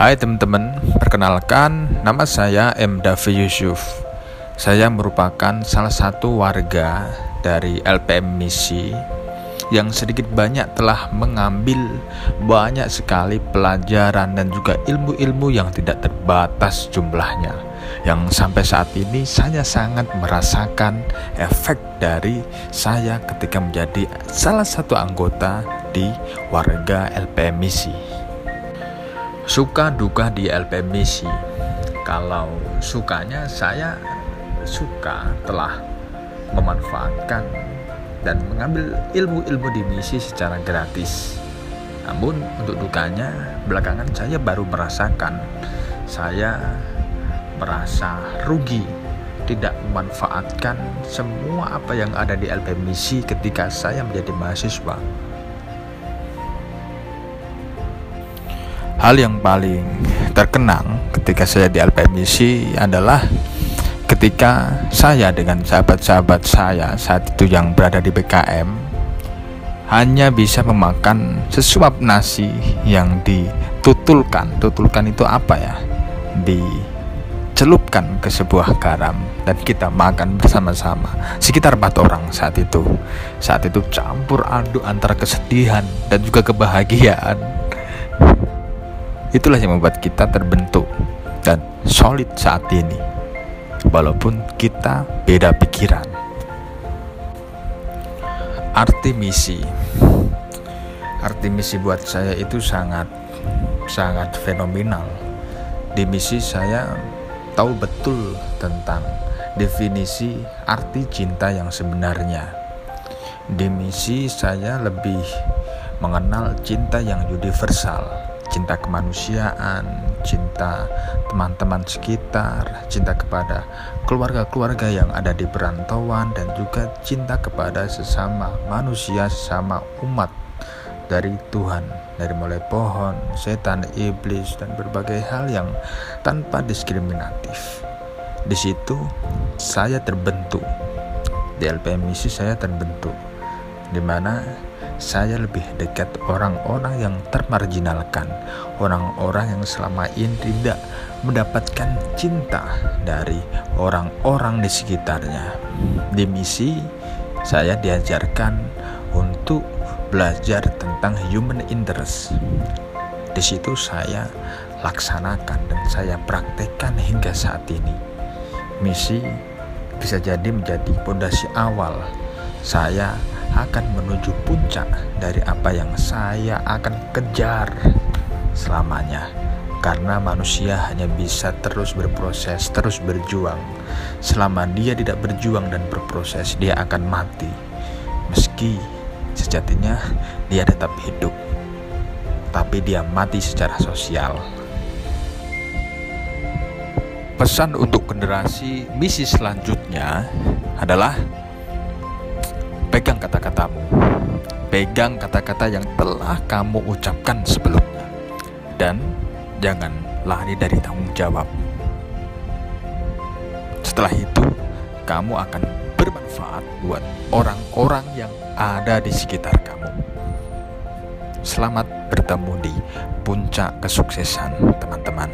Hai teman-teman, perkenalkan nama saya M. Davi Yusuf. Saya merupakan salah satu warga dari LPM Misi yang sedikit banyak telah mengambil banyak sekali pelajaran dan juga ilmu-ilmu yang tidak terbatas jumlahnya yang sampai saat ini saya sangat merasakan efek dari saya ketika menjadi salah satu anggota di warga LPM Misi suka duka di Misi kalau sukanya saya suka telah memanfaatkan dan mengambil ilmu-ilmu di misi secara gratis. Namun untuk dukanya belakangan saya baru merasakan saya merasa rugi tidak memanfaatkan semua apa yang ada di Misi ketika saya menjadi mahasiswa. Hal yang paling terkenang ketika saya di LPM Misi adalah ketika saya dengan sahabat-sahabat saya saat itu yang berada di BKM hanya bisa memakan sesuap nasi yang ditutulkan. Tutulkan itu apa ya? Dicelupkan ke sebuah garam dan kita makan bersama-sama. Sekitar empat orang saat itu. Saat itu campur aduk antara kesedihan dan juga kebahagiaan itulah yang membuat kita terbentuk dan solid saat ini walaupun kita beda pikiran. Arti misi, arti misi buat saya itu sangat sangat fenomenal. Di misi saya tahu betul tentang definisi arti cinta yang sebenarnya. Di misi saya lebih mengenal cinta yang universal, cinta kemanusiaan, cinta teman-teman sekitar, cinta kepada keluarga-keluarga yang ada di perantauan, dan juga cinta kepada sesama manusia, sesama umat dari Tuhan, dari mulai pohon, setan, iblis, dan berbagai hal yang tanpa diskriminatif. Di situ saya terbentuk, di LPM misi saya terbentuk, di mana saya lebih dekat orang-orang yang termarginalkan, orang-orang yang selama ini tidak mendapatkan cinta dari orang-orang di sekitarnya. Di misi, saya diajarkan untuk belajar tentang human interest. Di situ saya laksanakan dan saya praktekkan hingga saat ini. Misi bisa jadi menjadi pondasi awal saya akan menuju puncak dari apa yang saya akan kejar selamanya karena manusia hanya bisa terus berproses, terus berjuang. Selama dia tidak berjuang dan berproses, dia akan mati. Meski sejatinya dia tetap hidup, tapi dia mati secara sosial. Pesan untuk generasi misi selanjutnya adalah Pegang kata-katamu. Pegang kata-kata yang telah kamu ucapkan sebelumnya. Dan jangan lari dari tanggung jawab. Setelah itu, kamu akan bermanfaat buat orang-orang yang ada di sekitar kamu. Selamat bertemu di puncak kesuksesan, teman-teman.